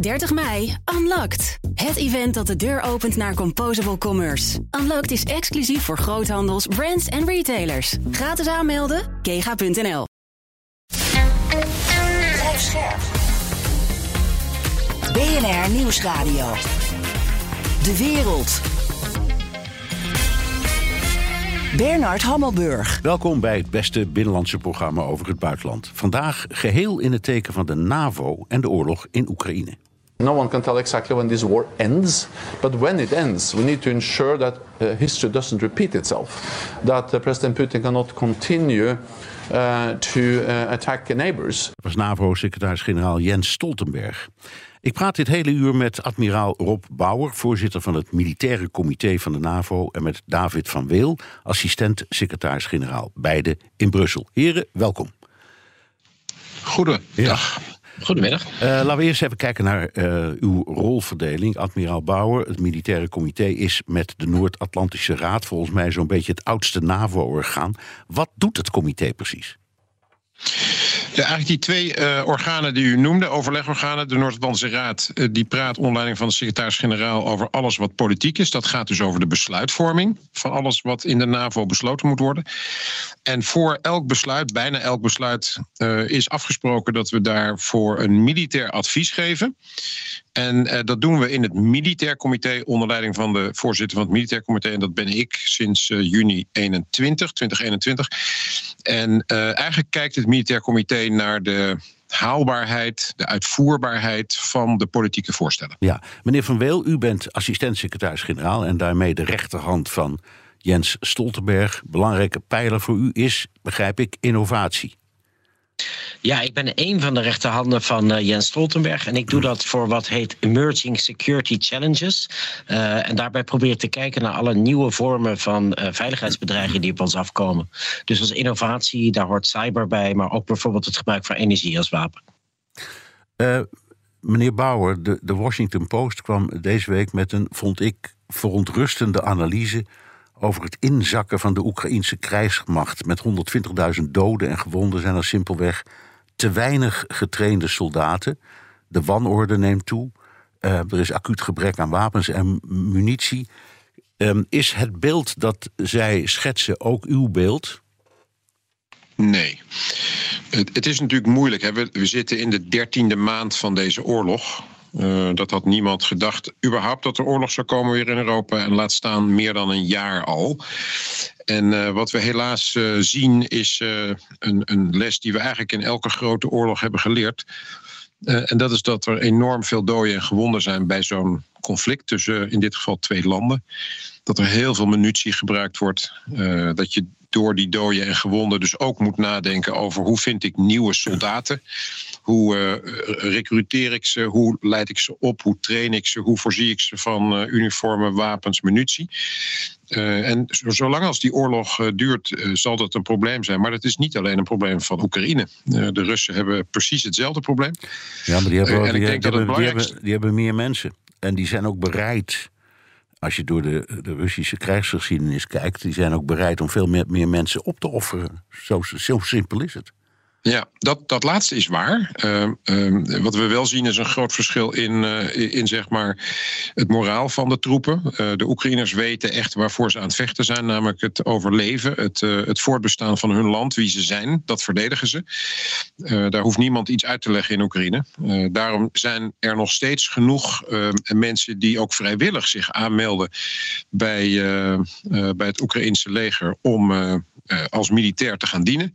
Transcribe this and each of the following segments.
30 mei, Unlocked. Het event dat de deur opent naar Composable Commerce. Unlocked is exclusief voor groothandels, brands en retailers. Gratis aanmelden, kega.nl. BNR Nieuwsradio. De wereld. Bernard Hammelburg. Welkom bij het beste binnenlandse programma over het buitenland. Vandaag geheel in het teken van de NAVO en de oorlog in Oekraïne. No one can tell exactly when this war ends, but when it ends, we need to ensure that uh, history doesn't repeat itself. That uh, President Putin cannot continue uh, to uh, attack neighbors. Dat was NAVO-secretaris-generaal Jens Stoltenberg. Ik praat dit hele uur met admiraal Rob Bauer, voorzitter van het militaire comité van de NAVO, en met David van Weel, assistent-secretaris-generaal, beide in Brussel. Heren, welkom. Goedendag. Goedemiddag. Uh, laten we eerst even kijken naar uh, uw rolverdeling. Admiraal Bauer, het militaire comité is met de Noord-Atlantische Raad volgens mij zo'n beetje het oudste NAVO-orgaan. Wat doet het comité precies? Ja, eigenlijk die twee uh, organen die u noemde, overlegorganen, de Noord-Atlantische Raad, uh, die praat onder leiding van de secretaris-generaal over alles wat politiek is. Dat gaat dus over de besluitvorming van alles wat in de NAVO besloten moet worden. En voor elk besluit, bijna elk besluit, uh, is afgesproken dat we daarvoor een militair advies geven. En dat doen we in het militair comité onder leiding van de voorzitter van het militair comité. En dat ben ik sinds juni 21, 2021. En uh, eigenlijk kijkt het militair comité naar de haalbaarheid, de uitvoerbaarheid van de politieke voorstellen. Ja, meneer Van Weel, u bent assistent-secretaris-generaal en daarmee de rechterhand van Jens Stoltenberg. Belangrijke pijler voor u is, begrijp ik, innovatie. Ja, ik ben een van de rechterhanden van uh, Jens Stoltenberg. En ik doe dat voor wat heet Emerging Security Challenges. Uh, en daarbij probeer ik te kijken naar alle nieuwe vormen van uh, veiligheidsbedreigingen die op ons afkomen. Dus als innovatie, daar hoort cyber bij, maar ook bijvoorbeeld het gebruik van energie als wapen. meneer Bauer, de, de Washington Post kwam deze week met een, vond ik, verontrustende analyse over het inzakken van de Oekraïnse krijgsmacht. Met 120.000 doden en gewonden zijn er simpelweg te weinig getrainde soldaten. De wanorde neemt toe. Uh, er is acuut gebrek aan wapens en munitie. Um, is het beeld dat zij schetsen ook uw beeld? Nee. Het, het is natuurlijk moeilijk. We, we zitten in de dertiende maand van deze oorlog. Uh, dat had niemand gedacht, überhaupt dat er oorlog zou komen weer in Europa. En laat staan meer dan een jaar al. En uh, wat we helaas uh, zien is een, een, les die we eigenlijk in elke grote oorlog hebben geleerd. en dat is dat er enorm veel doden en gewonden zijn bij zo'n conflict tussen in dit geval twee landen. Dat er heel veel munitie gebruikt wordt. dat je door die doden en gewonden dus ook moet nadenken over hoe vind ik nieuwe soldaten. Hoe uh, recruteer ik ze? Hoe leid ik ze op? Hoe train ik ze? Hoe voorzie ik ze van uh, uniformen, wapens, munitie? Uh, en zolang als die oorlog duurt, zal dat een probleem zijn. Maar dat is niet alleen een probleem van Oekraïne. de Russen hebben precies hetzelfde probleem. Ja, maar hebben, die, hebben, die hebben meer mensen. En die zijn ook bereid als je door de, Russische krijgsgeschiedenis kijkt, die zijn ook bereid om veel meer, meer mensen op te offeren. Zo simpel is het. Ja, dat, dat laatste is waar. Uh, uh, wat we wel zien is een groot verschil in, uh, in zeg maar het moraal van de troepen. de Oekraïners weten echt waarvoor ze aan het vechten zijn, namelijk het overleven, het, het voortbestaan van hun land, wie ze zijn. Dat verdedigen ze. daar hoeft niemand iets uit te leggen in Oekraïne. daarom zijn er nog steeds genoeg mensen die ook vrijwillig zich aanmelden bij, bij het Oekraïnse leger om als militair te gaan dienen.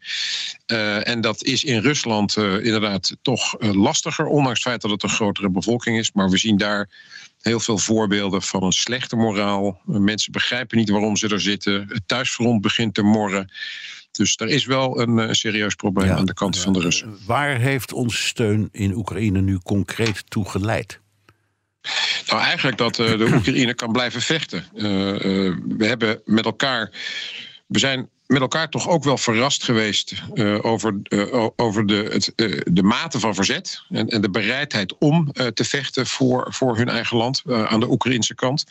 en dat is in Rusland uh, inderdaad toch lastiger, ondanks het feit dat het een grotere bevolking is. Maar we zien daar heel veel voorbeelden van een slechte moraal. Mensen begrijpen niet waarom ze er zitten. Het thuisfront begint te morren. Dus er is wel een, een serieus probleem ja, aan de kant ja, van de Russen. Waar heeft onze steun in Oekraïne nu concreet toe geleid? Nou, eigenlijk dat de Oekraïne kan blijven vechten. we hebben met elkaar. We zijn met elkaar toch ook wel verrast geweest uh, over, uh, over de, het, uh, de mate van verzet en, en de bereidheid om te vechten voor, voor hun eigen land aan de Oekraïnse kant.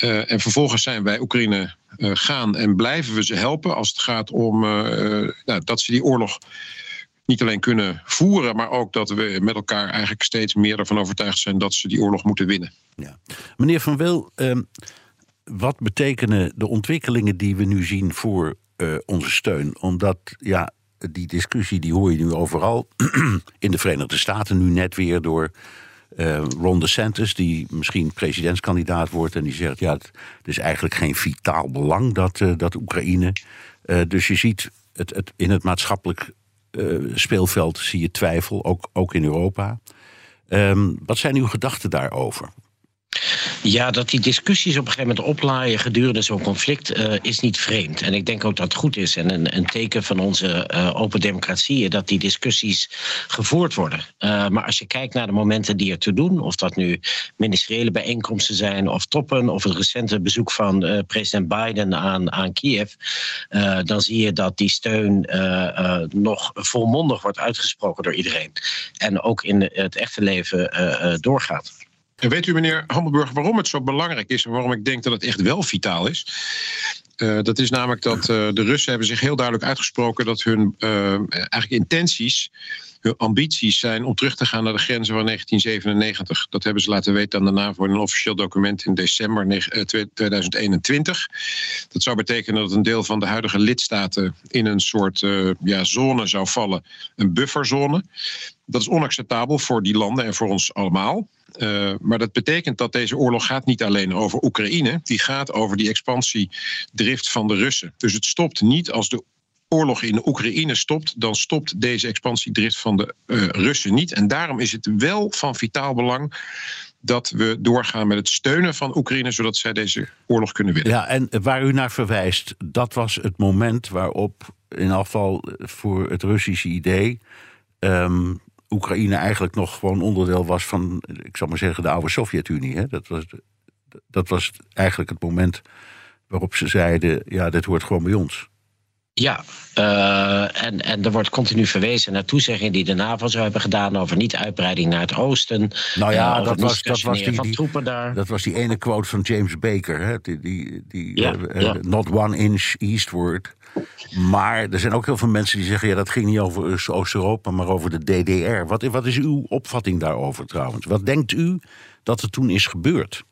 en vervolgens zijn wij Oekraïne gaan en blijven we ze helpen als het gaat om nou, dat ze die oorlog niet alleen kunnen voeren, maar ook dat we met elkaar eigenlijk steeds meer ervan overtuigd zijn dat ze die oorlog moeten winnen. Ja. Meneer Van Wil, ehm, wat betekenen de ontwikkelingen die we nu zien voor uh, onze steun? Omdat ja, die discussie die hoor je nu overal. In de Verenigde Staten nu net weer door uh, Ron DeSantis, die misschien presidentskandidaat wordt. En die zegt: ja, het, is eigenlijk geen vitaal belang dat, uh, dat Oekraïne. dus je ziet het, het, in het maatschappelijk speelveld zie je twijfel, ook, ook in Europa. Um, wat zijn uw gedachten daarover? Ja, dat die discussies op een gegeven moment oplaaien gedurende zo'n conflict uh, is niet vreemd. En ik denk ook dat het goed is en een, een teken van onze uh, open democratie dat die discussies gevoerd worden. Uh, maar als je kijkt naar de momenten die er te doen, of dat nu ministeriële bijeenkomsten zijn of toppen, of het recente bezoek van president Biden aan, aan Kiev, dan zie je dat die steun nog volmondig wordt uitgesproken door iedereen. En ook in het echte leven doorgaat. En weet u, meneer Hammelburg, waarom het zo belangrijk is en waarom ik denk dat het echt wel vitaal is? Uh, dat is namelijk dat uh, de Russen hebben zich heel duidelijk uitgesproken dat hun uh, eigenlijk intenties, hun ambities zijn om terug te gaan naar de grenzen van 1997. Dat hebben ze laten weten aan de NAVO in een officieel document in december 2021. Dat zou betekenen dat een deel van de huidige lidstaten in een soort ja, zone zou vallen, een bufferzone. Dat is onacceptabel voor die landen en voor ons allemaal. Uh, maar dat betekent dat deze oorlog gaat niet alleen over Oekraïne, die gaat over die expansiedrift van de Russen. Dus het stopt niet als de oorlog in de Oekraïne stopt, dan stopt deze expansiedrift van de uh, Russen niet. En daarom is het wel van vitaal belang dat we doorgaan met het steunen van Oekraïne, zodat zij deze oorlog kunnen winnen. Ja, en waar u naar verwijst, dat was het moment waarop, in afval voor het Russische idee, um, Oekraïne eigenlijk nog gewoon onderdeel was van, ik zal maar zeggen, de oude Sovjet-Unie. Dat was, dat was eigenlijk het moment waarop ze zeiden: ja, dit hoort gewoon bij ons. Ja, uh, en, en er wordt continu verwezen naar toezeggingen die de NAVO zou hebben gedaan over niet-uitbreiding naar het oosten. Nou ja, uh, dat, was, dat, was die, die, troepen daar. dat was die ene quote van James Baker, hè? die, die, die ja, uh, ja. not one inch eastward. Maar er zijn ook heel veel mensen die zeggen: ja, dat ging niet over Oost-Europa, maar over de DDR. Wat, wat is uw opvatting daarover trouwens? Wat denkt u dat er toen is gebeurd?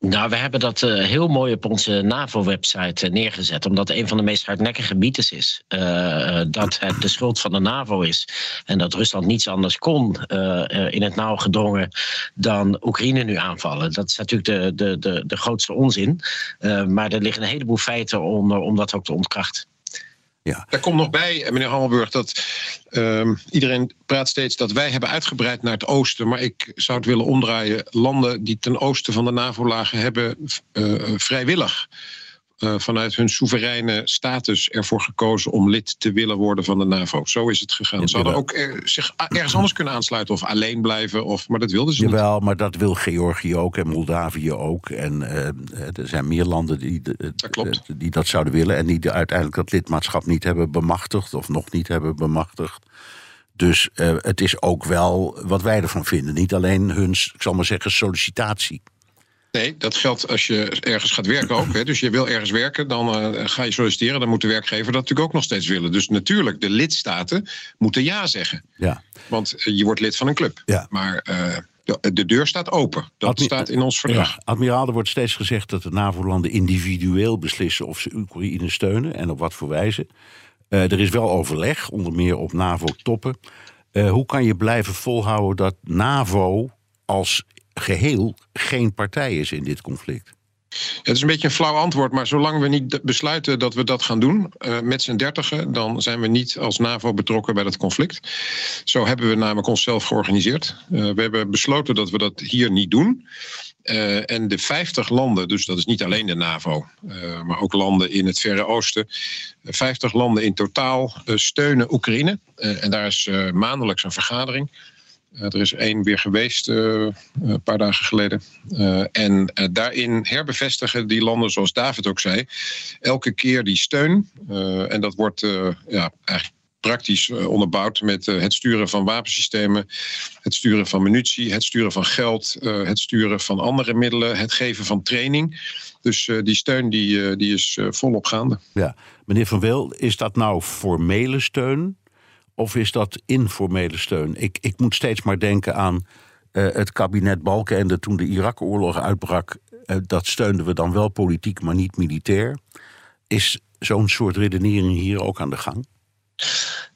Nou, we hebben dat uh, heel mooi op onze NAVO-website uh, neergezet, omdat een van de meest hardnekkige mythes is. Uh, dat het de schuld van de NAVO is en dat Rusland niets anders kon in het nauw gedrongen dan Oekraïne nu aanvallen. Dat is natuurlijk de, de, de, de grootste onzin. maar er liggen een heleboel feiten onder om dat ook te ontkrachten. Ja. Daar komt nog bij, eh, meneer Hammelburg, dat uh, iedereen praat steeds dat wij hebben uitgebreid naar het oosten. Maar ik zou het willen omdraaien. Landen die ten oosten van de NAVO lagen, hebben uh, vrijwillig vanuit hun soevereine status ervoor gekozen om lid te willen worden van de NAVO. Zo is het gegaan. Ze hadden ook er, zich ergens anders kunnen aansluiten of alleen blijven, of, maar dat wilden ze Jawel, niet. maar dat wil Georgië ook en Moldavië ook. En uh, er zijn meer landen die, dat die dat zouden willen en die uiteindelijk dat lidmaatschap niet hebben bemachtigd of nog niet hebben bemachtigd. Dus uh, het is ook wel wat wij ervan vinden. Niet alleen hun, ik zal maar zeggen, sollicitatie. Nee, dat geldt als je ergens gaat werken ook. Hè. Dus je wil ergens werken, dan uh, ga je solliciteren. Dan moet de werkgever dat natuurlijk ook nog steeds willen. Dus natuurlijk, de lidstaten moeten ja zeggen. Ja. Want uh, je wordt lid van een club. Ja. Maar uh, de, de, deur staat open. Dat Admi staat in ons verdrag. Ja, admiraal, er wordt steeds gezegd dat de NAVO-landen individueel beslissen of ze Oekraïne steunen en op wat voor wijze. er is wel overleg, onder meer op NAVO-toppen. hoe kan je blijven volhouden dat NAVO als geheel geen partij is in dit conflict? Het is een beetje een flauw antwoord, maar zolang we niet besluiten dat we dat gaan doen uh, met z'n dertigen, dan zijn we niet als NAVO betrokken bij dat conflict. Zo hebben we namelijk onszelf georganiseerd. Uh, we hebben besloten dat we dat hier niet doen. Uh, en de 50 landen, dus dat is niet alleen de NAVO, maar ook landen in het Verre Oosten, 50 landen in totaal steunen Oekraïne. en daar is maandelijks een vergadering. Uh, er is één weer geweest uh, een paar dagen geleden. En daarin herbevestigen die landen, zoals David ook zei, elke keer die steun. en dat wordt ja, eigenlijk praktisch onderbouwd met het sturen van wapensystemen, het sturen van munitie, het sturen van geld, het sturen van andere middelen, het geven van training. Dus die steun die, die is volop gaande. Ja, meneer Van Wil, is dat nou formele steun? Of is dat informele steun? Ik, ik moet steeds maar denken aan uh, het kabinet Balkenende toen de Irak-oorlog uitbrak. Uh, dat steunden we dan wel politiek, maar niet militair. Is zo'n soort redenering hier ook aan de gang?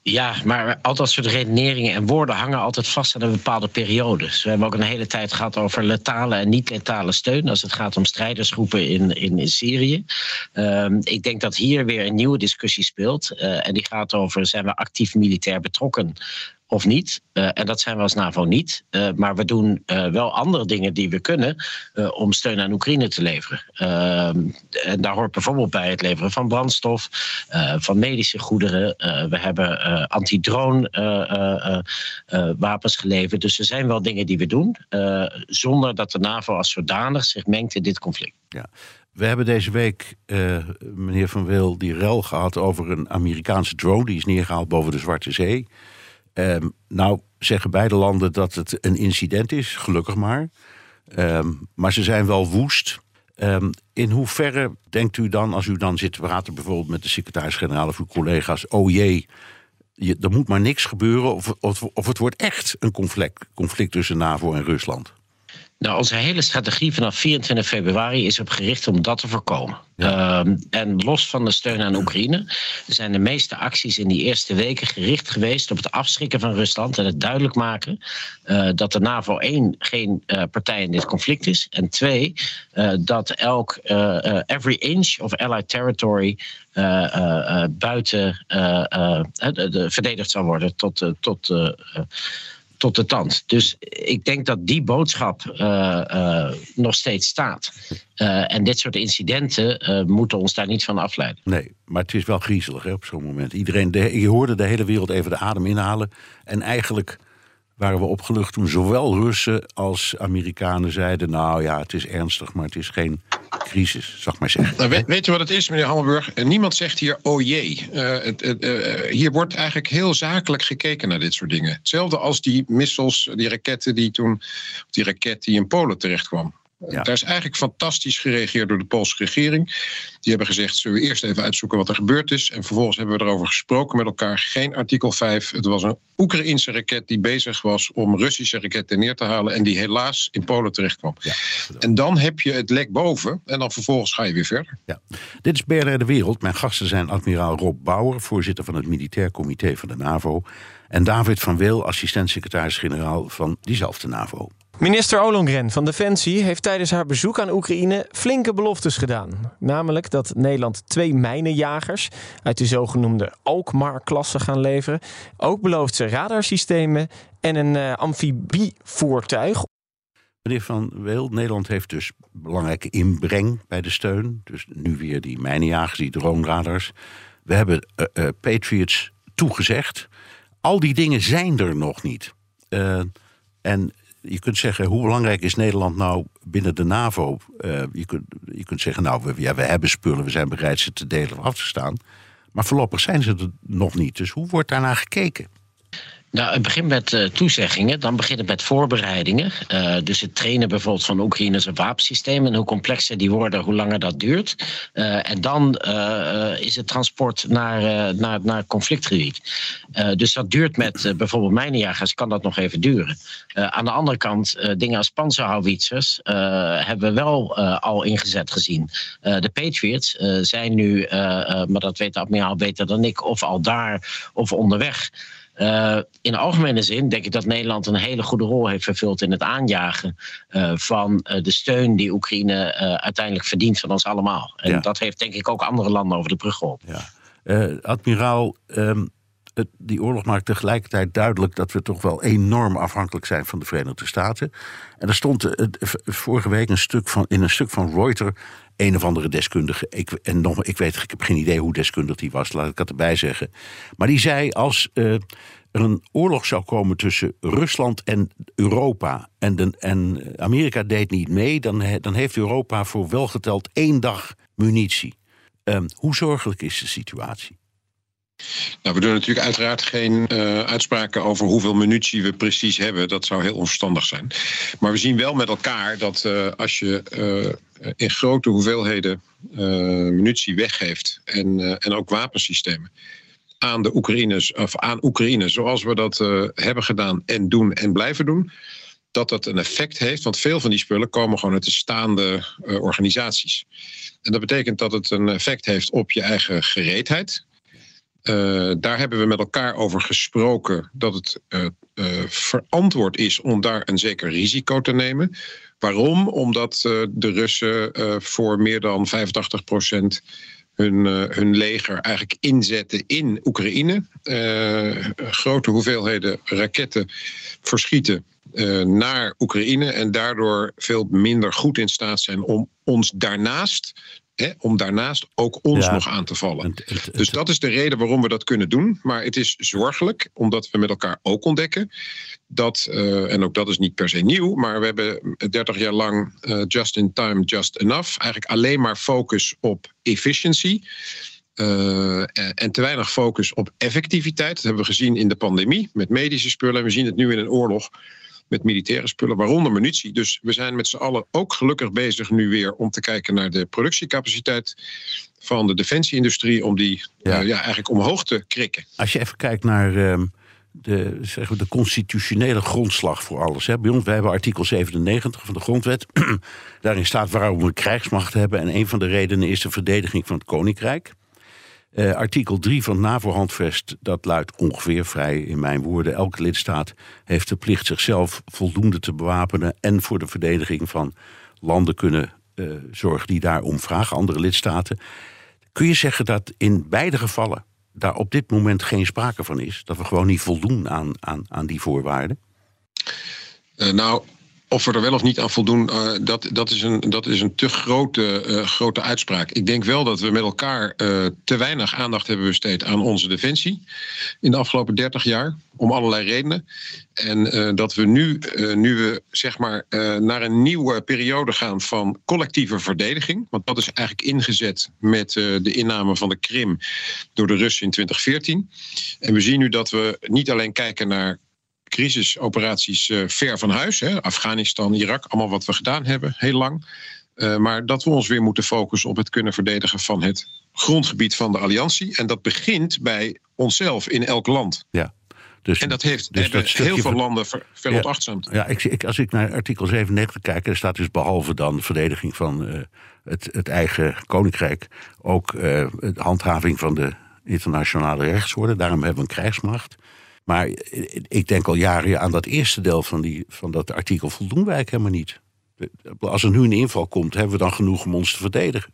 Ja, maar al dat soort redeneringen en woorden hangen altijd vast aan een bepaalde periode. Dus we hebben ook een hele tijd gehad over letale en niet-letale steun. Als het gaat om strijdersgroepen in, in, Syrië. Um, ik denk dat hier weer een nieuwe discussie speelt. Uh, en die gaat over: zijn we actief militair betrokken of niet. Uh, en dat zijn we als NAVO niet. Uh, maar we doen uh, wel andere dingen die we kunnen om steun aan Oekraïne te leveren. Ehm, en daar hoort bijvoorbeeld bij het leveren van brandstof, van medische goederen. we hebben anti-drone wapens geleverd. Dus er zijn wel dingen die we doen, zonder dat de NAVO als zodanig zich mengt in dit conflict. Ja. We hebben deze week, meneer Van Wil, die rel gehad over een Amerikaanse drone. Die is neergehaald boven de Zwarte Zee. Um, nou zeggen beide landen dat het een incident is, gelukkig maar. Um, maar ze zijn wel woest. Um, in hoeverre denkt u dan, als u dan zit te praten bijvoorbeeld met de secretaris-generaal of uw collega's, oh jee, je, er moet maar niks gebeuren of, of, of het wordt echt een conflict, conflict tussen NAVO en Rusland? Nou, onze hele strategie vanaf 24 februari is op gericht om dat te voorkomen. Ja. Um, en los van de steun aan Oekraïne zijn de meeste acties in die eerste weken gericht geweest op het afschrikken van Rusland en het duidelijk maken uh, dat de NAVO één geen uh, partij in dit conflict is en twee uh, dat elk every inch of allied territory buiten de, de, verdedigd zal worden tot, tot tot de tand. Dus ik denk dat die boodschap uh, uh, nog steeds staat. Uh, en dit soort incidenten moeten ons daar niet van afleiden. Nee, maar het is wel griezelig hè, op zo'n moment. Iedereen, de, je hoorde de hele wereld even de adem inhalen. En eigenlijk waren we opgelucht toen zowel Russen als Amerikanen zeiden... nou ja, het is ernstig, maar het is geen crisis, zeg maar zeggen. Nou, weet, je wat het is, meneer Hammelburg? Eh, niemand zegt hier, oh jee. Het, uh, hier wordt eigenlijk heel zakelijk gekeken naar dit soort dingen. Hetzelfde als die missiles, die raketten die toen... die raket die in Polen terecht kwam. Ja. Daar is eigenlijk fantastisch gereageerd door de Poolse regering. Die hebben gezegd, zullen we eerst even uitzoeken wat er gebeurd is. En vervolgens hebben we erover gesproken met elkaar. Geen artikel 5. Het was een Oekraïnse raket die bezig was om Russische raketten neer te halen. En die helaas in Polen terecht kwam. Ja, en dan heb je het lek boven. En dan vervolgens ga je weer verder. Ja. Dit is BRR de Wereld. Mijn gasten zijn admiraal Rob Bauer, voorzitter van het Militair Comité van de NAVO. En David van Weel, assistent-secretaris-generaal van diezelfde NAVO. Minister Ollongren van Defensie heeft tijdens haar bezoek aan Oekraïne flinke beloftes gedaan. Namelijk dat Nederland twee mijnenjagers uit de zogenoemde Alkmaar-klasse gaan leveren. Ook belooft ze radarsystemen en een uh, amfibievoertuig. Meneer Van Weel, Nederland heeft dus belangrijke inbreng bij de steun. Dus nu weer die mijnenjagers, die drone-radars. We hebben uh, uh, Patriots toegezegd. Al die dingen zijn er nog niet. en je kunt zeggen, hoe belangrijk is Nederland nou binnen de NAVO? Uh, je, kunt, je kunt zeggen, nou, we, we hebben spullen, we zijn bereid ze te delen of af te staan. Maar voorlopig zijn ze er nog niet. Dus hoe wordt daarnaar gekeken? Nou, het begint met uh, toezeggingen, dan begint het met voorbereidingen. Uh, dus het trainen bijvoorbeeld van Oekraïnse wapensystemen. En hoe complexer die worden, hoe langer dat duurt. Uh, en dan is het transport naar, naar, naar conflictgebied. dus dat duurt met bijvoorbeeld mijnenjagers, kan dat nog even duren. aan de andere kant, dingen als panzerhouwitsers hebben we wel al ingezet gezien. de Patriots zijn nu, maar dat weet de admiraal beter dan ik, of al daar of onderweg. Uh, in de algemene zin denk ik dat Nederland een hele goede rol heeft vervuld in het aanjagen uh, van uh, de steun die Oekraïne uiteindelijk verdient van ons allemaal. En ja. dat heeft denk ik ook andere landen over de brug geholpen. Ja. admiraal, um, het, die oorlog maakt tegelijkertijd duidelijk dat we toch wel enorm afhankelijk zijn van de Verenigde Staten. En er stond vorige week een stuk van, in een stuk van Reuters een of andere deskundige. Ik, en nog, ik weet, ik heb geen idee hoe deskundig die was, laat ik dat erbij zeggen. Maar die zei: als uh, er een oorlog zou komen tussen Rusland en Europa. en, de, en Amerika deed niet mee, dan, dan heeft Europa voor welgeteld één dag munitie. Um, hoe zorgelijk is de situatie? Nou, we doen natuurlijk uiteraard geen uh, uitspraken over hoeveel munitie we precies hebben. Dat zou heel onverstandig zijn. Maar we zien wel met elkaar dat uh, als je uh, in grote hoeveelheden munitie weggeeft en, en ook wapensystemen. aan de Oekraïners of aan Oekraïne, zoals we dat hebben gedaan en doen en blijven doen, dat dat een effect heeft. Want veel van die spullen komen gewoon uit de staande organisaties. En dat betekent dat het een effect heeft op je eigen gereedheid. Uh, daar hebben we met elkaar over gesproken dat het uh, uh, verantwoord is om daar een zeker risico te nemen. Waarom? Omdat de Russen voor meer dan 85 procent hun, hun leger eigenlijk inzetten in Oekraïne. grote hoeveelheden raketten verschieten naar Oekraïne en daardoor veel minder goed in staat zijn om ons daarnaast Hè, om daarnaast ook ons ja. nog aan te vallen. Het, het, het, dus dat is de reden waarom we dat kunnen doen. Maar het is zorgelijk, omdat we met elkaar ook ontdekken dat, uh, en ook dat is niet per se nieuw, maar we hebben 30 jaar lang uh, just in time, just enough. Eigenlijk alleen maar focus op efficiency. Uh, en te weinig focus op effectiviteit. Dat hebben we gezien in de pandemie met medische spullen. We zien het nu in een oorlog met militaire spullen, waaronder munitie. Dus we zijn met z'n allen ook gelukkig bezig nu weer om te kijken naar de productiecapaciteit van de defensieindustrie, om die ja. Uh, ja eigenlijk omhoog te krikken. Als je even kijkt naar. Uh, de, we, de constitutionele grondslag voor alles. Hè. Bij ons, wij hebben artikel 97 van de grondwet. Daarin staat waarom we krijgsmacht hebben. En een van de redenen is de verdediging van het koninkrijk. Uh, artikel 3 van NAVO-handvest, dat luidt ongeveer vrij in mijn woorden. Elke lidstaat heeft de plicht zichzelf voldoende te bewapenen en voor de verdediging van landen kunnen uh, zorgen die daarom vragen, andere lidstaten. Kun je zeggen dat in beide gevallen daar op dit moment geen sprake van is? Dat we gewoon niet voldoen aan, aan, aan die voorwaarden? Uh, nou, of we er wel of niet aan voldoen, uh, dat, dat, is een, dat is een te grote, uh, grote uitspraak. Ik denk wel dat we met elkaar uh, te weinig aandacht hebben besteed aan onze defensie in de afgelopen 30 jaar, om allerlei redenen. En dat we nu, nu we zeg maar naar een nieuwe periode gaan van collectieve verdediging, want dat is eigenlijk ingezet met de inname van de Krim door de Russen in 2014. En we zien nu dat we niet alleen kijken naar crisisoperaties uh, ver van huis. Hè? Afghanistan, Irak, allemaal wat we gedaan hebben, heel lang. Uh, maar dat we ons weer moeten focussen op het kunnen verdedigen van het grondgebied van de alliantie. En dat begint bij onszelf in elk land. Ja. Dus, en dat heeft dus dat heel veel landen ver. Ja, ja ik, ik, als ik naar artikel 97 kijk, er staat dus behalve dan verdediging van uh, het, het, eigen koninkrijk ook uh, de handhaving van de internationale rechtsorde. Daarom hebben we een krijgsmacht. Maar ik denk al jaren aan dat eerste deel van, die, van dat artikel voldoen wij helemaal niet. Als er nu een inval komt, hebben we dan genoeg om ons te verdedigen.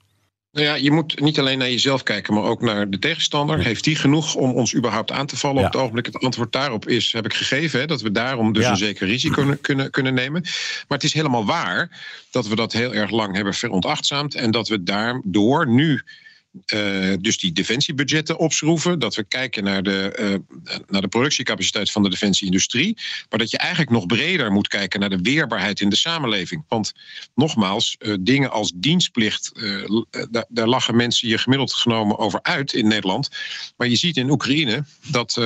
Nou ja, je moet niet alleen naar jezelf kijken, maar ook naar de tegenstander. Heeft die genoeg om ons überhaupt aan te vallen? Ja. Op het ogenblik het antwoord daarop is, heb ik gegeven, hè, dat we daarom dus ja. een zeker risico kunnen, kunnen, kunnen nemen. Maar het is helemaal waar dat we dat heel erg lang hebben veronachtzaamd en dat we daardoor nu uh, dus die defensiebudgetten opschroeven. Dat we kijken naar de, uh, naar de productiecapaciteit van de defensieindustrie. Maar dat je eigenlijk nog breder moet kijken naar de weerbaarheid in de samenleving. Want nogmaals, uh, dingen als dienstplicht, daar, daar lachen mensen je gemiddeld genomen over uit in Nederland. Maar je ziet in Oekraïne dat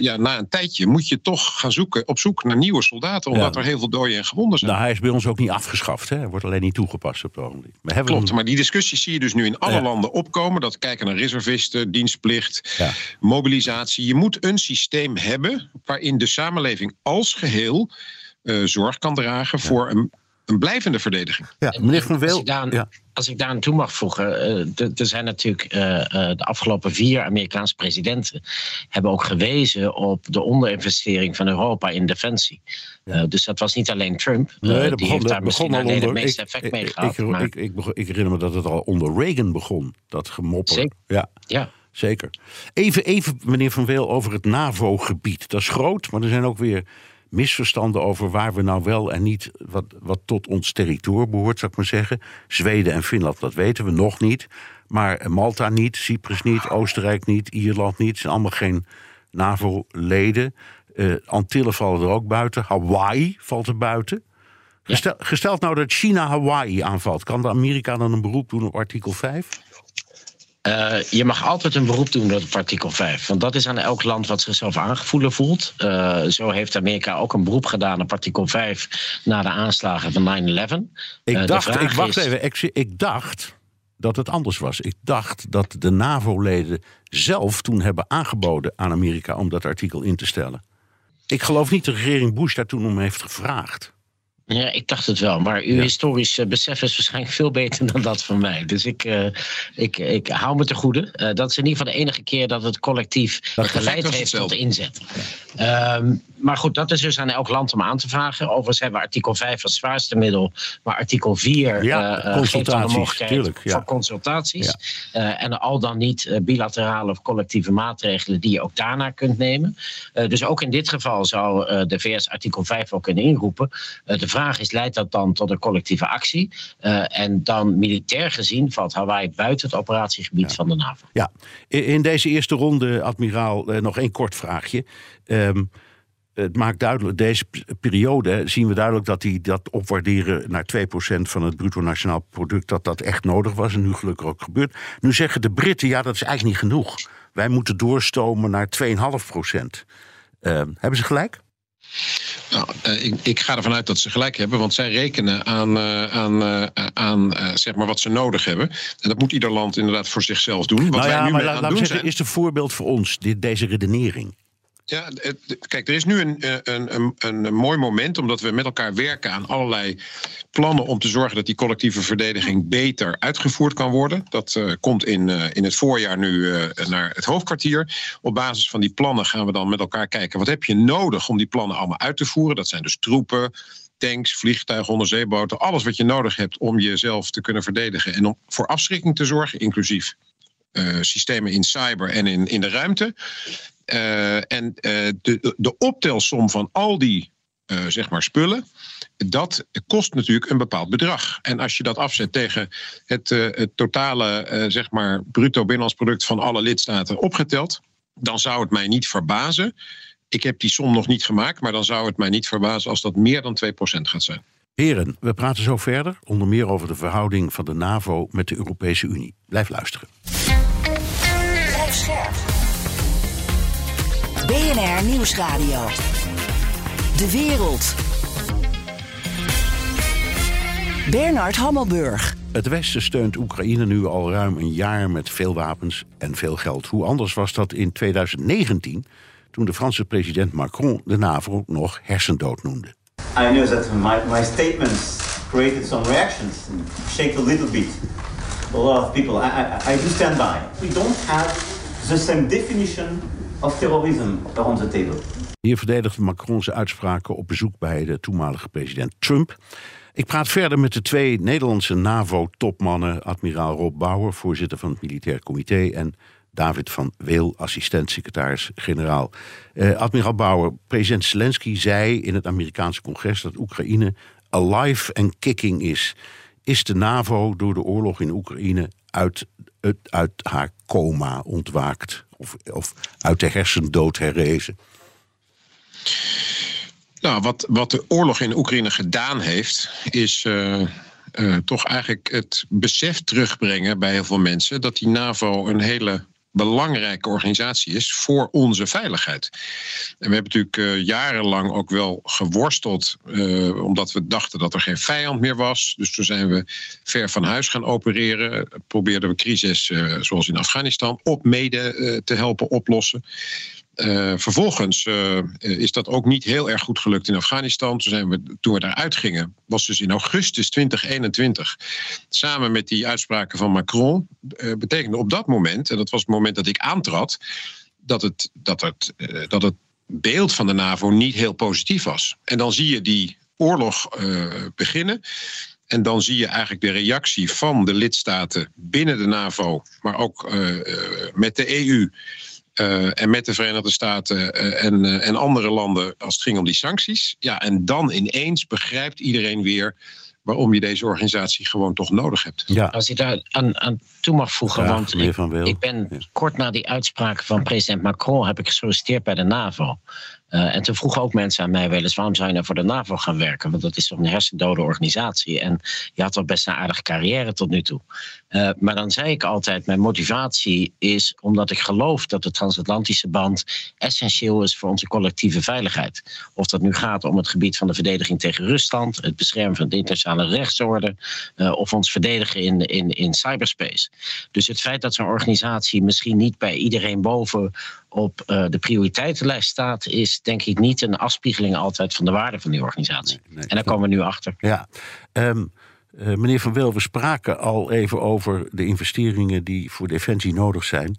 ja, na een tijdje moet je toch gaan zoeken op zoek naar nieuwe soldaten. Omdat ja. er heel veel doden en gewonden zijn. Nou, hij is bij ons ook niet afgeschaft. Hè? Hij wordt alleen niet toegepast op het ogenblik. Klopt, een... maar die discussie zie je dus nu in alle ja. landen op komen. Dat kijken naar reservisten, dienstplicht, ja. mobilisatie. Je moet een systeem hebben waarin de samenleving als geheel uh, zorg kan dragen voor een, een blijvende verdediging. Ja, meneer Van Weel. Ja. Als ik daar aan toe mag voegen, uh, er zijn natuurlijk uh, de afgelopen vier Amerikaanse presidenten hebben ook gewezen op de onderinvestering van Europa in defensie. Ja. dus dat was niet alleen Trump. Nee, dat die begon, heeft daar dat misschien alleen onder, het meeste effect ik, mee gehad. ik, maar- ik, ik, ik herinner me dat het al onder Reagan begon, dat gemopper. Zeker. Ja, ja. zeker. Even, even, meneer Van Weel, over het NAVO-gebied. Dat is groot, maar er zijn ook weer misverstanden over waar we nou wel en niet, wat, wat tot ons territorium behoort, zou ik maar zeggen. Zweden en Finland, dat weten we nog niet. Maar Malta niet, Cyprus niet, Oostenrijk niet, Ierland niet. zijn allemaal geen NAVO-leden. Eh, Antillen vallen er ook buiten. Hawaii valt er buiten. Gestel, gesteld nou dat China Hawaii aanvalt, kan de Amerika dan een beroep doen op artikel 5? Eh, je mag altijd een beroep doen op artikel 5. Want dat is aan elk land wat zichzelf aangevoelen voelt. Eh, zo heeft Amerika ook een beroep gedaan op artikel 5 na de aanslagen van 9-11. Ik Eh, dacht, ik wacht is- even, ik, ik dacht dat het anders was. Ik dacht dat de NAVO-leden zelf toen hebben aangeboden aan Amerika om dat artikel in te stellen. Ik geloof niet de regering Bush daar toen om heeft gevraagd. Ja, ik dacht het wel. Maar uw Ja. historisch eh, besef is waarschijnlijk veel beter dan dat van mij. Dus ik, eh, ik, ik hou me te goede. Eh, dat is in ieder geval de enige keer dat het collectief Dat geleid heeft tot inzet. Ehm, maar goed, dat is dus aan elk land om aan te vragen. Overigens hebben we artikel 5 als zwaarste middel. Maar artikel 4 Ja, dan de consultaties, mogelijkheid tuurlijk, ja. voor consultaties. En al dan niet bilaterale of collectieve maatregelen die je ook daarna kunt nemen. Dus ook in dit geval zou de VS artikel 5 wel kunnen inroepen. De vraag is, leidt dat dan tot een collectieve actie? Eh, en dan militair gezien valt Hawaii buiten het operatiegebied van de NAVO. Ja, in deze eerste ronde, admiraal, eh, nog één kort vraagje. Ehm, het maakt duidelijk, deze periode zien we duidelijk dat die dat opwaarderen naar 2% van het bruto nationaal product, dat dat echt nodig was en nu gelukkig ook gebeurt. Nu zeggen de Britten, ja, dat is eigenlijk niet genoeg. Wij moeten doorstomen naar 2,5%. Ehm, hebben ze gelijk? Nou, eh, ik, ik ga ervan uit dat ze gelijk hebben, want zij rekenen aan, eh, aan, eh, aan zeg maar wat ze nodig hebben. En dat moet ieder land inderdaad voor zichzelf doen. Wat nou wij ja, nu maar laat, aan doen zeggen, zijn. is het een voorbeeld voor ons, dit, deze redenering? Ja, kijk, er is nu een, eh, een, een, een mooi moment, omdat we met elkaar werken aan allerlei plannen om te zorgen dat die collectieve verdediging beter uitgevoerd kan worden. Dat eh, komt in, eh, in het voorjaar nu naar het hoofdkwartier. Op basis van die plannen gaan we dan met elkaar kijken wat heb je nodig om die plannen allemaal uit te voeren. Dat zijn dus troepen, tanks, vliegtuigen, onderzeeboten, alles wat je nodig hebt om jezelf te kunnen verdedigen en om voor afschrikking te zorgen, inclusief systemen in cyber en in, in de ruimte. Eh, en eh, de, de optelsom van al die eh, zeg maar spullen, dat kost natuurlijk een bepaald bedrag. En als je dat afzet tegen het, het totale zeg maar bruto binnenlands product van alle lidstaten opgeteld, dan zou het mij niet verbazen. Ik heb die som nog niet gemaakt, maar dan zou het mij niet verbazen als dat meer dan 2% gaat zijn. Heren, we praten zo verder, onder meer over de verhouding van de NAVO met de Europese Unie. Blijf luisteren. BNR Nieuwsradio. De wereld. Bernard Hammelburg. Het Westen steunt Oekraïne nu al ruim een jaar met veel wapens en veel geld. Hoe anders was dat in 2019, toen de Franse president Macron de NAVO nog hersendood noemde. I know that my, my statements created some reactions, shake a little bit. A lot of people, I, I, I do stand by. We don't have the same definition of terrorism around the table. Hier verdedigde Macron zijn uitspraken op bezoek bij de toenmalige president Trump. Ik praat verder met de twee Nederlandse NAVO-topmannen, admiraal Rob Bauer, voorzitter van het Militair Comité, en David van Weel, assistent-secretaris-generaal. Eh, admiraal Bauer, president Zelensky zei in het Amerikaanse congres dat Oekraïne alive and kicking is. Is de NAVO door de oorlog in Oekraïne uit, uit, uit haar coma ontwaakt? Of, uit de hersendood herrezen? Nou, wat, wat de oorlog in Oekraïne gedaan heeft, is eh, eh, toch eigenlijk het besef terugbrengen bij heel veel mensen dat die NAVO een hele belangrijke organisatie is voor onze veiligheid. En we hebben natuurlijk eh, jarenlang ook wel geworsteld, eh, omdat we dachten dat er geen vijand meer was. Dus toen zijn we ver van huis gaan opereren. Probeerden we crisis, eh, zoals in Afghanistan, op mede te helpen oplossen. Uh, vervolgens uh, is dat ook niet heel erg goed gelukt in Afghanistan. Toen, zijn we, toen we daaruit gingen, was dus in augustus 2021. Samen met die uitspraken van Macron. Uh, betekende op dat moment, en dat was het moment dat ik aantrad. dat het, dat het, dat het beeld van de NAVO niet heel positief was. En dan zie je die oorlog beginnen. En dan zie je eigenlijk de reactie van de lidstaten binnen de NAVO, maar ook met de EU. Uh, en met de Verenigde Staten uh, en, uh, en andere landen als het ging om die sancties. Ja, en dan ineens begrijpt iedereen weer waarom je deze organisatie gewoon toch nodig hebt. Ja. Als ik daar aan, aan toe mag voegen, Graag, want ik, ik ben Ja. kort na die uitspraak van president Macron heb ik gesolliciteerd bij de NAVO. Uh, en toen vroegen ook mensen aan mij wel eens: waarom zou je nou voor de NAVO gaan werken? Want dat is toch een hersendode organisatie. En je had toch best een aardige carrière tot nu toe. Uh, maar dan zei ik altijd: mijn motivatie is omdat ik geloof dat de transatlantische band essentieel is voor onze collectieve veiligheid. Of dat nu gaat om het gebied van de verdediging tegen Rusland, het beschermen van de internationale rechtsorde, uh, of ons verdedigen in, in, in cyberspace. Dus het feit dat zo'n organisatie misschien niet bij iedereen boven op de prioriteitenlijst staat, is denk ik niet een afspiegeling altijd van de waarde van die organisatie. Nee, nee, en daar komen we nu achter. Ja. Um, uh, meneer Van Wil, we spraken al even over de investeringen die voor defensie nodig zijn. Uh,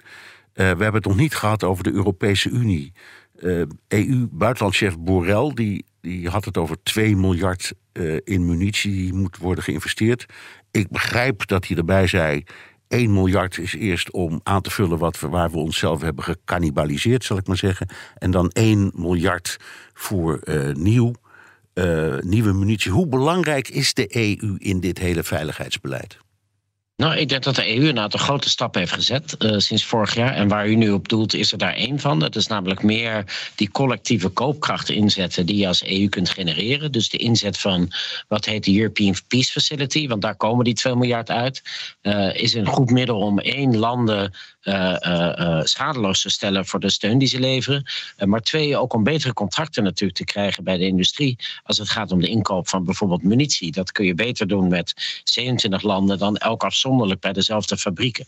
we hebben het nog niet gehad over de Europese Unie. EU-buitenlandchef Borrell die, die had het over 2 miljard in munitie die moet worden geïnvesteerd. Ik begrijp dat hij erbij zei. 1 miljard is eerst om aan te vullen wat we, waar we onszelf hebben gecannibaliseerd, zal ik maar zeggen. En dan 1 miljard voor uh, nieuw, uh, nieuwe munitie. Hoe belangrijk is de EU in dit hele veiligheidsbeleid? Nou, ik denk dat de EU een aantal grote stappen heeft gezet uh, sinds vorig jaar. En waar u nu op doelt, is er daar één van. Dat is namelijk meer die collectieve koopkracht inzetten die je als EU kunt genereren. Dus de inzet van wat heet de European Peace Facility, want daar komen die 2 miljard uit, uh, is een goed middel om één landen uh, schadeloos te stellen voor de steun die ze leveren. maar twee, ook om betere contracten natuurlijk te krijgen bij de industrie. Als het gaat om de inkoop van bijvoorbeeld munitie. Dat kun je beter doen met 27 landen dan elk afzonderlijk bij dezelfde fabrieken.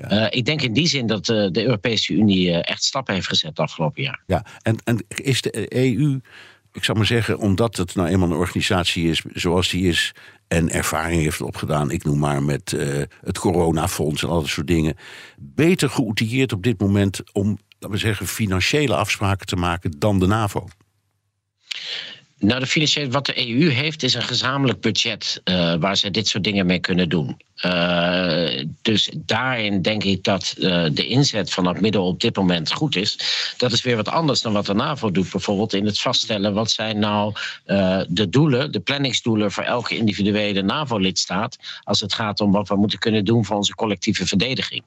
Ja. ik denk in die zin dat de Europese Unie echt stappen heeft gezet het afgelopen jaar. Ja, en, en is de EU ik zou maar zeggen, omdat het nou eenmaal een organisatie is zoals die is. en ervaring heeft opgedaan, ik noem maar met uh, het coronafonds en al dat soort dingen. beter geoutilleerd op dit moment om, laten we zeggen, financiële afspraken te maken dan de NAVO. Nou, de financiële, wat de EU heeft, is een gezamenlijk budget uh, waar ze dit soort dingen mee kunnen doen. Uh, dus daarin denk ik dat uh, de inzet van dat middel op dit moment goed is. Dat is weer wat anders dan wat de NAVO doet, bijvoorbeeld in het vaststellen wat zijn nou de doelen, de planningsdoelen voor elke individuele NAVO-lidstaat. als het gaat om wat we moeten kunnen doen voor onze collectieve verdediging.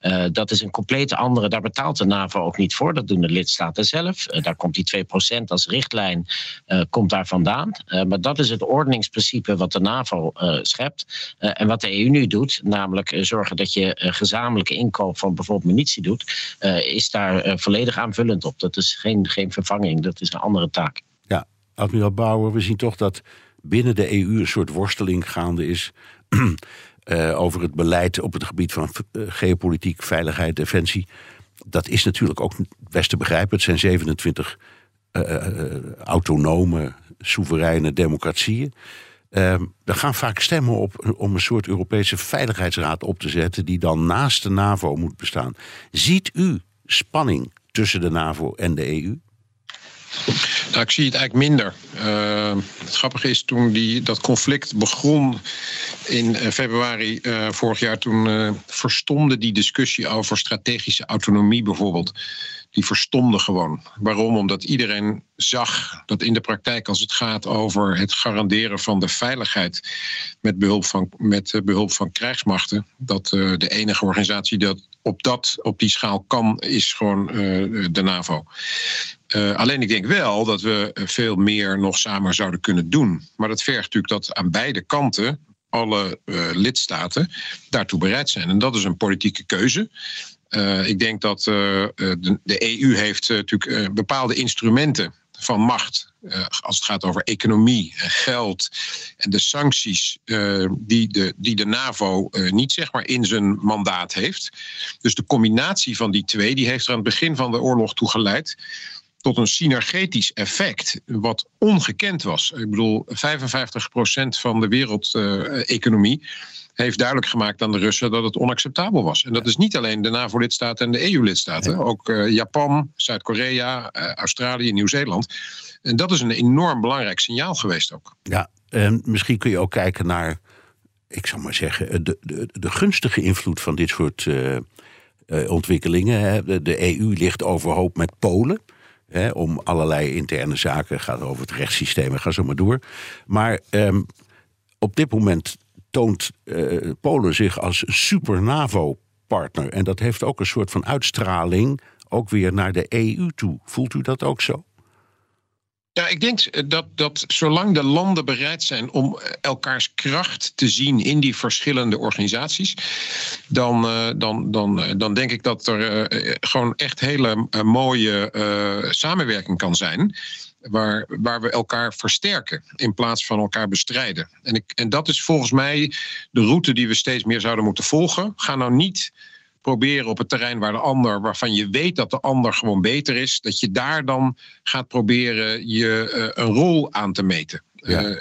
Uh, dat is een compleet andere, daar betaalt de NAVO ook niet voor. Dat doen de lidstaten zelf. Uh, daar komt die 2% als richtlijn uh, komt daar vandaan. maar dat is het ordeningsprincipe wat de NAVO schept. en wat de EU nu doet, namelijk zorgen dat je gezamenlijke inkoop van bijvoorbeeld munitie doet, is daar volledig aanvullend op. Dat is geen, geen vervanging, dat is een andere taak. Ja, admiraal Bauer, we zien toch dat binnen de EU een soort worsteling gaande is. uh, over het beleid op het gebied van uh, geopolitiek, veiligheid, defensie. Dat is natuurlijk ook best te begrijpen. Het zijn 27 uh, autonome, soevereine democratieën. er gaan vaak stemmen op om een soort Europese veiligheidsraad op te zetten, die dan naast de NAVO moet bestaan. Ziet u spanning tussen de NAVO en de EU? Nou, ik zie het eigenlijk minder. Uh, het grappige is, toen die, dat conflict begon in uh, februari uh, vorig jaar, toen verstomde die discussie over strategische autonomie bijvoorbeeld. Die verstomde gewoon. Waarom? Omdat iedereen zag dat in de praktijk, als het gaat over het garanderen van de veiligheid met behulp van, met behulp van krijgsmachten, dat de enige organisatie dat op, dat, op die schaal kan, is gewoon de NAVO. Uh, alleen ik denk wel dat we veel meer nog samen zouden kunnen doen. Maar dat vergt natuurlijk dat aan beide kanten alle uh, lidstaten daartoe bereid zijn. En dat is een politieke keuze. Ik denk dat de, de, EU heeft natuurlijk bepaalde instrumenten van macht. als het gaat over economie en geld en de sancties die, de, die de NAVO niet zeg maar in zijn mandaat heeft. Dus de combinatie van die twee die heeft er aan het begin van de oorlog toe geleid tot een synergetisch effect, wat ongekend was. Ik bedoel, 55% van de wereldeconomie heeft duidelijk gemaakt aan de Russen dat het onacceptabel was. En dat is niet alleen de NAVO-lidstaten en de EU-lidstaten, ook uh, Japan, Zuid-Korea, Australië, Nieuw-Zeeland. En dat is een enorm belangrijk signaal geweest ook. Ja, en misschien kun je ook kijken naar, ik zal maar zeggen, de, de, de gunstige invloed van dit soort uh, ontwikkelingen. De, de EU ligt overhoop met Polen om allerlei interne zaken. Gaat over het rechtssysteem en ga zo maar door. Maar um, op dit moment toont uh, Polen zich als super NAVO-partner. En dat heeft ook een soort van uitstraling ook weer naar de EU toe. Voelt u dat ook zo? Ja, ik denk dat, dat zolang de landen bereid zijn om elkaars kracht te zien in die verschillende organisaties, dan, dan, dan, dan denk ik dat er gewoon echt hele mooie samenwerking kan zijn waar, waar we elkaar versterken in plaats van elkaar bestrijden. En, ik, en dat is volgens mij de route die we steeds meer zouden moeten volgen. Ga nou niet proberen op het terrein waar de ander, waarvan je weet dat de ander gewoon beter is, dat je daar dan gaat proberen je uh, een rol aan te meten. Ja. Uh,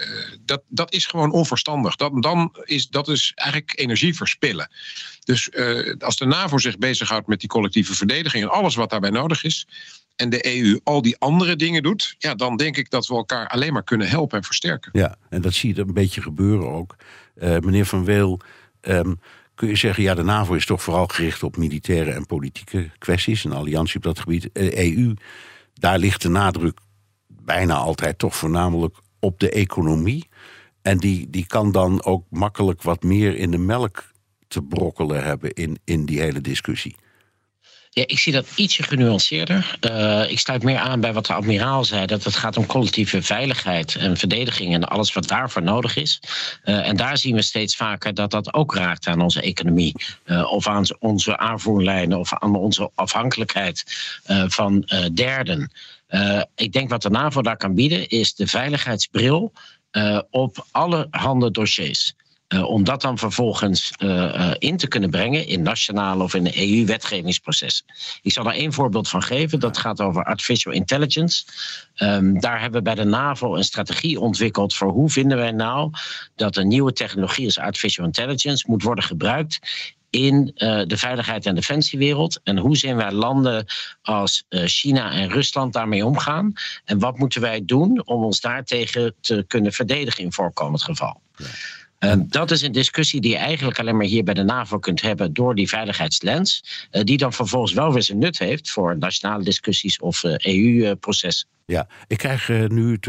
dat, dat is gewoon onverstandig. Dat, dan is, dat is eigenlijk energie verspillen. Dus uh, als de NAVO zich bezighoudt met die collectieve verdediging en alles wat daarbij nodig is, en de EU al die andere dingen doet, ja, dan denk ik dat we elkaar alleen maar kunnen helpen en versterken. Ja, en dat zie je een beetje gebeuren ook. Uh, meneer Van Weel, um, kun je zeggen, ja, de NAVO is toch vooral gericht op militaire en politieke kwesties, een alliantie op dat gebied. EU, daar ligt de nadruk bijna altijd toch voornamelijk op de economie. En die, die kan dan ook makkelijk wat meer in de melk te brokkelen hebben in, in die hele discussie. Ja, ik zie dat ietsje genuanceerder. Uh, ik sluit meer aan bij wat de admiraal zei: dat het gaat om collectieve veiligheid en verdediging en alles wat daarvoor nodig is. Uh, en daar zien we steeds vaker dat dat ook raakt aan onze economie, uh, of aan onze aanvoerlijnen, of aan onze afhankelijkheid van derden. ik denk wat de NAVO daar kan bieden, is de veiligheidsbril op alle handen dossiers. Uh, om dat dan vervolgens uh, uh, in te kunnen brengen in nationale of in de EU-wetgevingsprocessen. Ik zal daar één voorbeeld van geven. Dat gaat over artificial intelligence. Um, daar hebben we bij de NAVO een strategie ontwikkeld voor hoe vinden wij nou dat een nieuwe technologie als artificial intelligence moet worden gebruikt in de veiligheid- en defensiewereld. En hoe zien wij landen als China en Rusland daarmee omgaan? En wat moeten wij doen om ons daartegen te kunnen verdedigen in voorkomend geval? Ja. Um, dat is een discussie die je eigenlijk alleen maar hier bij de NAVO kunt hebben door die veiligheidslens, uh, die dan vervolgens wel weer zijn nut heeft voor nationale discussies of EU-processen. Ja, ik krijg nu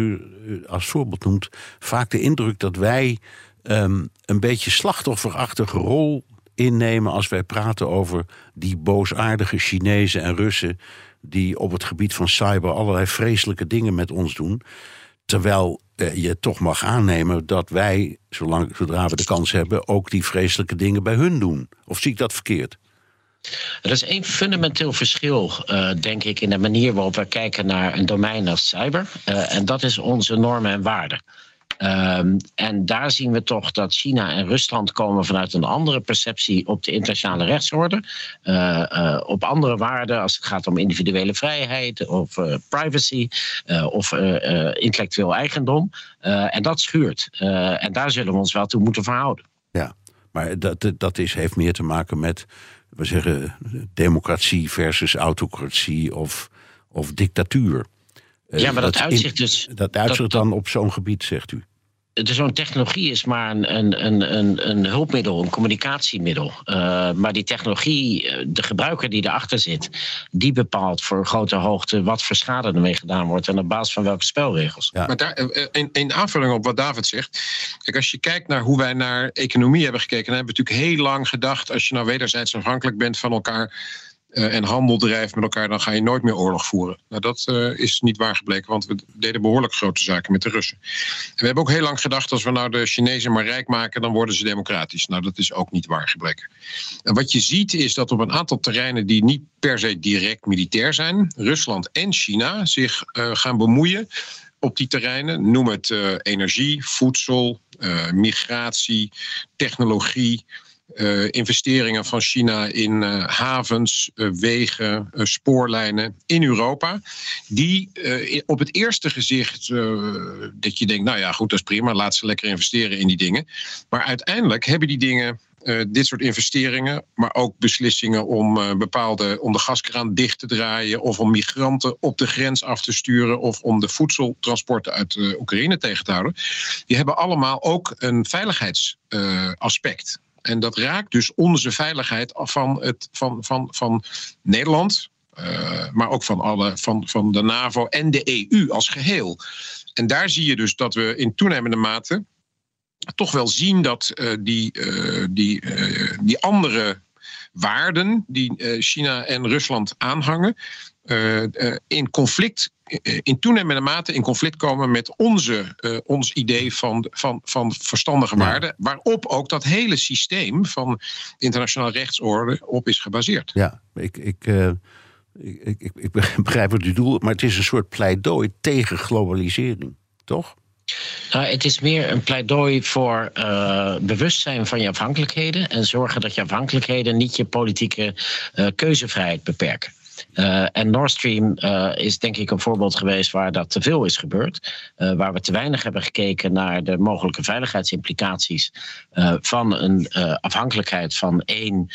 als voorbeeld noemt vaak de indruk dat wij um, een beetje slachtofferachtige rol innemen als wij praten over die boosaardige Chinezen en Russen die op het gebied van cyber allerlei vreselijke dingen met ons doen. Terwijl eh, je toch mag aannemen dat wij, zolang, zodra we de kans hebben, ook die vreselijke dingen bij hun doen. Of zie ik dat verkeerd? Er is één fundamenteel verschil, uh, denk ik, in de manier waarop we kijken naar een domein als cyber. Uh, en dat is onze normen en waarden. Um, en daar zien we toch dat China en Rusland komen vanuit een andere perceptie op de internationale rechtsorde. Uh, uh, op andere waarden als het gaat om individuele vrijheid of uh, privacy of intellectueel eigendom. en dat schuurt. en daar zullen we ons wel toe moeten verhouden. Ja, maar dat, dat is, heeft meer te maken met, we zeggen, democratie versus autocratie of, of dictatuur. Ja, maar dat, dat uitzicht dus. Dat uitzicht dan op zo'n gebied, zegt u zo'n technologie is maar een, een, een, een hulpmiddel, een communicatiemiddel. Uh, maar die technologie, de gebruiker die erachter zit, die bepaalt voor grote hoogte wat voor schade ermee gedaan wordt en op basis van welke spelregels. Ja. Maar daar, in, in aanvulling op wat David zegt, kijk, als je kijkt naar hoe wij naar economie hebben gekeken, dan hebben we natuurlijk heel lang gedacht, als je nou wederzijds afhankelijk bent van elkaar en handel drijft met elkaar, dan ga je nooit meer oorlog voeren. Nou, dat uh, is niet waar gebleken, want we deden behoorlijk grote zaken met de Russen. En we hebben ook heel lang gedacht, als we nou de Chinezen maar rijk maken, dan worden ze democratisch. Nou, dat is ook niet waar gebleken. En wat je ziet is dat op een aantal terreinen die niet per se direct militair zijn, Rusland en China zich uh, gaan bemoeien op die terreinen. Noem het energie, voedsel, migratie, technologie. Uh, investeringen van China in uh, havens, uh, wegen, spoorlijnen in Europa. Die op het eerste gezicht dat je denkt, nou ja, goed, dat is prima, laat ze lekker investeren in die dingen. Maar uiteindelijk hebben die dingen. dit soort investeringen, maar ook beslissingen om bepaalde om de gaskraan dicht te draaien of om migranten op de grens af te sturen of om de voedseltransporten uit Oekraïne tegen te houden, die hebben allemaal ook een veiligheidsaspect. En dat raakt dus onze veiligheid van, het, van, van, van Nederland, uh, maar ook van, alle, van, van de NAVO en de EU als geheel. En daar zie je dus dat we in toenemende mate toch wel zien dat uh, die, uh, die, die andere waarden die eh, China en Rusland aanhangen, eh, eh, in conflict, in toenemende mate in conflict komen met onze, ons idee van, van, van verstandige Ja. waarden, waarop ook dat hele systeem van internationaal rechtsorde op is gebaseerd. Ja, ik, ik, ik, ik, ik- begrijp wat u doelt, maar het is een soort pleidooi tegen globalisering, toch? Nou, het is meer een pleidooi voor eh, bewustzijn van je afhankelijkheden en zorgen dat je afhankelijkheden niet je politieke eh, keuzevrijheid beperken. Eh, en Nord Stream is denk ik een voorbeeld geweest waar dat te veel is gebeurd. Waar we te weinig hebben gekeken naar de mogelijke veiligheidsimplicaties van een afhankelijkheid van één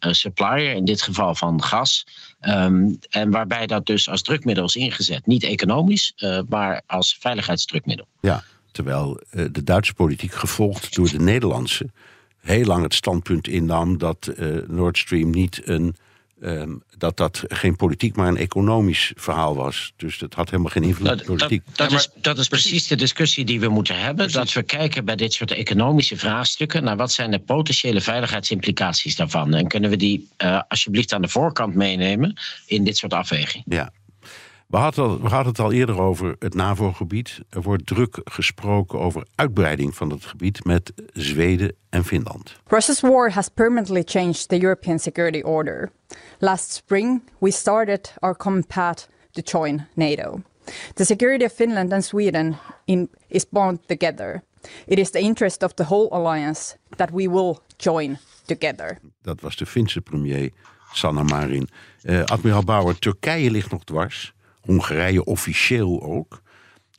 supplier, in dit geval van gas. Ehm, en waarbij dat dus als drukmiddel is ingezet. Niet economisch, maar als veiligheidsdrukmiddel. Ja, terwijl eh, de Duitse politiek, gevolgd door de Nederlandse, heel lang het standpunt innam dat eh, Nord Stream niet een. ehm, dat dat geen politiek, maar een economisch verhaal was. Dus dat had helemaal geen invloed op Nou, dat, politiek. dat, is, dat is precies de discussie die we moeten hebben. Dat we kijken bij dit soort economische vraagstukken naar wat zijn de potentiële veiligheidsimplicaties daarvan. En kunnen we die eh, alsjeblieft aan de voorkant meenemen in dit soort afwegingen. Ja. We hadden, we hadden het al eerder over het NAVO-gebied. Er wordt druk gesproken over uitbreiding van het gebied met Zweden en Finland. Russia's war has permanently changed the European security order. Last spring, we started our common path to join NATO. The security of Finland and Sweden in, is bound together. It is the interest of the whole alliance that we will join together. Dat was de Finse premier Sanna Marin. Eh, admiraal Bauer, Turkije ligt nog dwars. Hongarije officieel ook.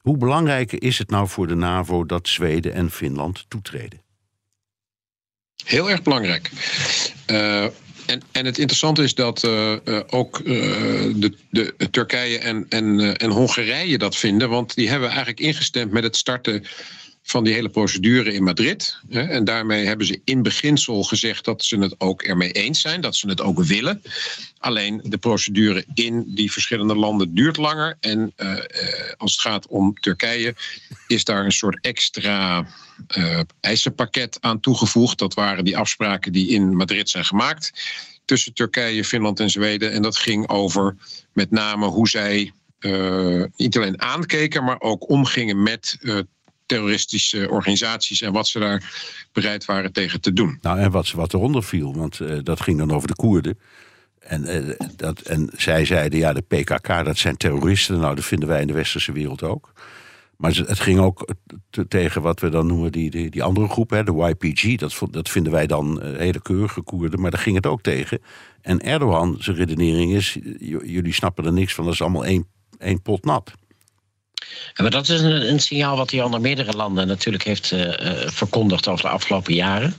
Hoe belangrijk is het nou voor de NAVO dat Zweden en Finland toetreden? Heel erg belangrijk. Eh, en, en het interessante is dat eh, eh, ook de, de, Turkije en, en, en Hongarije dat vinden. Want die hebben eigenlijk ingestemd met het starten van die hele procedure in Madrid. En daarmee hebben ze in beginsel gezegd dat ze het ook ermee eens zijn, dat ze het ook willen. Alleen de procedure in die verschillende landen duurt langer. En eh, eh, als het gaat om Turkije, is daar een soort extra eh, eisenpakket aan toegevoegd. Dat waren die afspraken die in Madrid zijn gemaakt tussen Turkije, Finland en Zweden. En dat ging over met name hoe zij niet alleen aankeken, maar ook omgingen met terroristische organisaties en wat ze daar bereid waren tegen te doen. Nou, en wat, wat eronder viel, want eh, dat ging dan over de Koerden. En, eh, dat, en zij zeiden, ja, de PKK, dat zijn terroristen. Nou, dat vinden wij in de westerse wereld ook. Maar het ging ook te- tegen wat we dan noemen die, die, andere groep, hè, de YPG. Dat, dat vinden wij dan eh, hele keurige Koerden, maar daar ging het ook tegen. En Erdogan, zijn redenering is, jullie snappen er niks van, dat is allemaal één, één pot nat. Maar dat is een, een signaal wat hij al naar meerdere landen natuurlijk heeft eh, eh, verkondigd over de afgelopen jaren.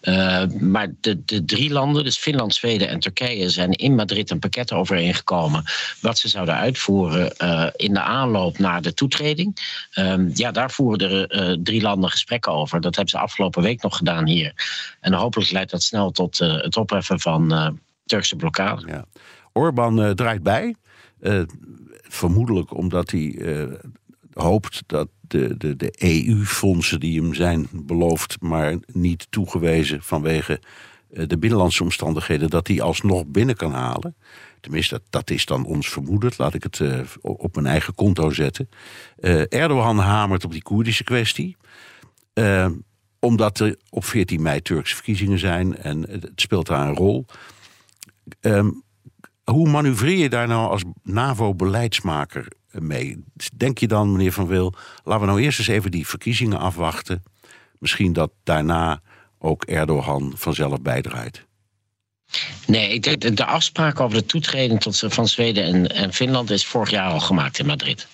Eh, maar de, de drie landen, dus Finland, Zweden en Turkije, zijn in Madrid een pakket overeengekomen wat ze zouden uitvoeren in de aanloop naar de toetreding. Ehm, ja, daar voeren er eh, drie landen gesprekken over. Dat hebben ze afgelopen week nog gedaan hier. En hopelijk leidt dat snel tot het opheffen van Turkse blokkade. Ja. Orbán draait bij. Vermoedelijk omdat hij eh, hoopt dat de, de, de EU-fondsen die hem zijn beloofd, maar niet toegewezen vanwege eh, de binnenlandse omstandigheden, dat hij alsnog binnen kan halen. Tenminste, dat, is dan ons vermoeden. Laat ik het eh, op mijn eigen konto zetten. Erdogan hamert op die Koerdische kwestie. Omdat er op 14 mei Turkse verkiezingen zijn en het speelt daar een rol. Ehm, hoe manoeuvreer je daar nou als NAVO-beleidsmaker mee? Denk je dan, meneer Van Wil, laten we nou eerst eens even die verkiezingen afwachten. Misschien dat daarna ook Erdogan vanzelf bijdraait. Nee, ik denk de afspraak over de toetreding tot, van Zweden en, en Finland is vorig jaar al gemaakt in Madrid.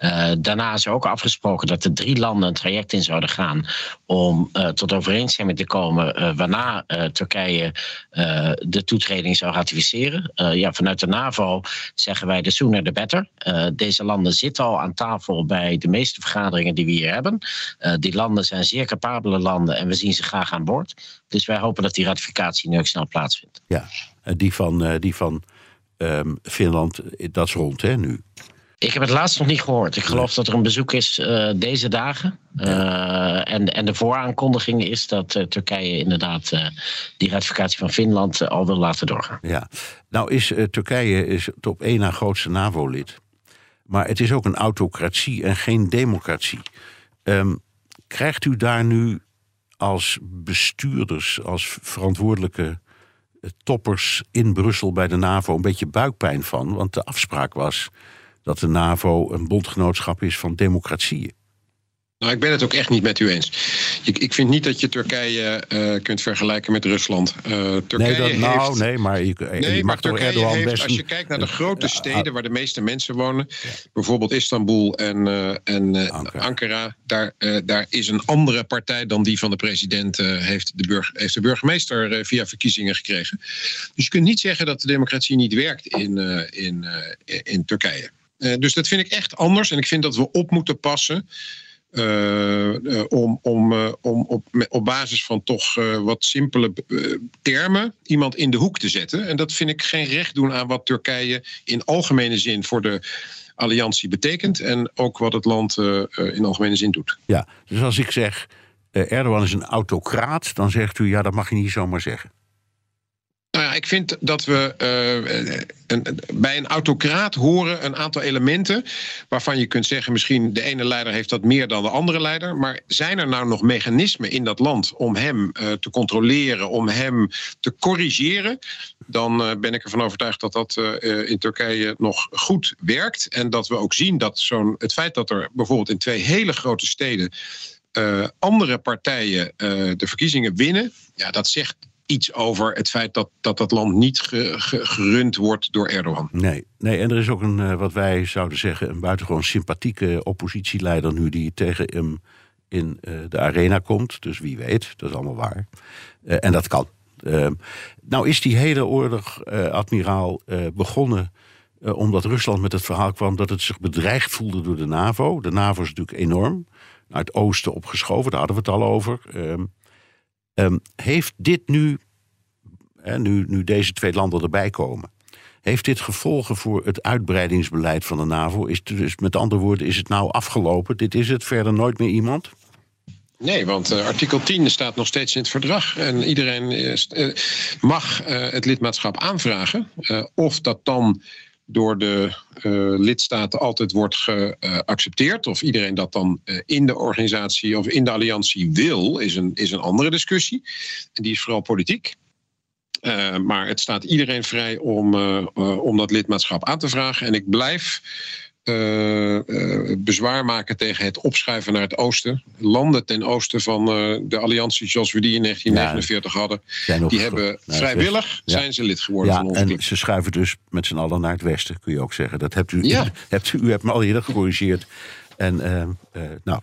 Eh, daarna is ook afgesproken dat de drie landen een traject in zouden gaan om eh, tot overeenstemming te komen eh, waarna Turkije de toetreding zou ratificeren. Ja, vanuit de NAVO zeggen wij de sooner the better. Deze landen zitten al aan tafel bij de meeste vergaderingen die we hier hebben. Die landen zijn zeer capabele landen en we zien ze graag aan boord. Dus wij hopen dat die ratificatie nu ook snel plaatsvindt. Ja, die van, die van ehm, Finland, dat is rond hè, nu. Ik heb het laatst nog niet gehoord. Ik geloof dat er een bezoek is eh, deze dagen. Eh, en, en de vooraankondiging is dat uh, Turkije inderdaad die ratificatie van Finland al wil laten doorgaan. Ja, nou is Turkije is het op één na grootste NAVO-lid. Maar het is ook een autocratie en geen democratie. Um, krijgt u daar nu als bestuurders, als verantwoordelijke toppers in Brussel bij de NAVO een beetje buikpijn van? Want de afspraak was dat de NAVO een bondgenootschap is van democratieën. Nou, ik ben het ook echt niet met u eens. Ik, ik vind niet dat je Turkije uh, kunt vergelijken met Rusland. Uh, Turkije nee, dat, nou, heeft... nee, maar je, nee, je maar Turkije Erdogan heeft, best... als je kijkt naar de grote steden waar de meeste mensen wonen, ja. bijvoorbeeld Istanbul en, uh, en Ankara, Ankara daar, daar is een andere partij dan die van de president, heeft, de burg, heeft de burgemeester via verkiezingen gekregen. Dus je kunt niet zeggen dat de democratie niet werkt in, in, in Turkije. Dus dat vind ik echt anders en ik vind dat we op moeten passen. Om, om, uh, om op, op basis van toch wat simpele termen iemand in de hoek te zetten. En dat vind ik geen recht doen aan wat Turkije in algemene zin voor de alliantie betekent. En ook wat het land in algemene zin doet. Ja, dus als ik zeg Erdogan is een autocraat, dan zegt u ja, dat mag je niet zomaar zeggen. Nou ja, ik vind dat we een, bij een autocraat horen een aantal elementen waarvan je kunt zeggen misschien de ene leider heeft dat meer dan de andere leider. Maar zijn er nou nog mechanismen in dat land om hem uh, te controleren, om hem te corrigeren? Dan uh, ben ik ervan overtuigd dat dat in Turkije nog goed werkt. En dat we ook zien dat zo'n het feit dat er bijvoorbeeld in twee hele grote steden andere partijen de verkiezingen winnen, ja, dat zegt iets over het feit dat dat, dat land niet ge, ge, gerund wordt door Erdogan. Nee, nee, en er is ook een, uh, wat wij zouden zeggen, een buitengewoon sympathieke oppositieleider nu die tegen hem in uh, de arena komt. Dus wie weet, dat is allemaal waar. Uh, en dat kan. nou is die hele oorlog, admiraal, begonnen omdat Rusland met het verhaal kwam dat het zich bedreigd voelde door de NAVO. De NAVO is natuurlijk enorm. Naar het oosten opgeschoven, daar hadden we het al over. Ehm, heeft dit nu, hè, nu, nu deze twee landen erbij komen, heeft dit gevolgen voor het uitbreidingsbeleid van de NAVO? Is dus met andere woorden, is het nou afgelopen? Dit is het, verder nooit meer iemand? Nee, want uh, artikel 10 staat nog steeds in het verdrag. En iedereen uh, mag uh, het lidmaatschap aanvragen. of dat dan door de uh, lidstaten altijd wordt geaccepteerd. Of iedereen dat dan uh, in de organisatie of in de alliantie wil, is een, is een andere discussie. En die is vooral politiek. Uh, maar het staat iedereen vrij om, om dat lidmaatschap aan te vragen. En ik blijf bezwaar maken tegen het opschuiven naar het oosten. Landen ten oosten van uh, de alliantie zoals we die in 1949 ja, hadden, die hebben vrijwillig ja. zijn ze lid geworden ja, van onze en club. ze schuiven dus met z'n allen naar het westen, kun je ook zeggen. Dat hebt u, ja. hebt, u hebt me al eerder gecorrigeerd. En nou,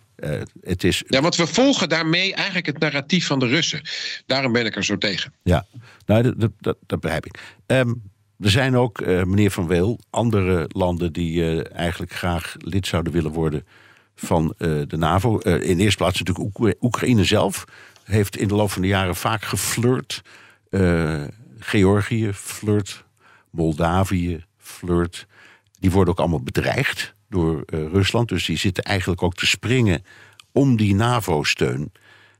het is. Ja, want we volgen daarmee eigenlijk het narratief van de Russen. Daarom ben ik er zo tegen. Ja, nou, dat, dat, dat, dat begrijp ik. Um, er zijn ook, uh, meneer Van Weel, andere landen die uh, eigenlijk graag lid zouden willen worden van uh, de NAVO. in eerste plaats natuurlijk Oek Oekraïne zelf. Heeft in de loop van de jaren vaak geflirt. Georgië flirt. Moldavië flirt. Die worden ook allemaal bedreigd door Rusland. Dus die zitten eigenlijk ook te springen om die NAVO-steun.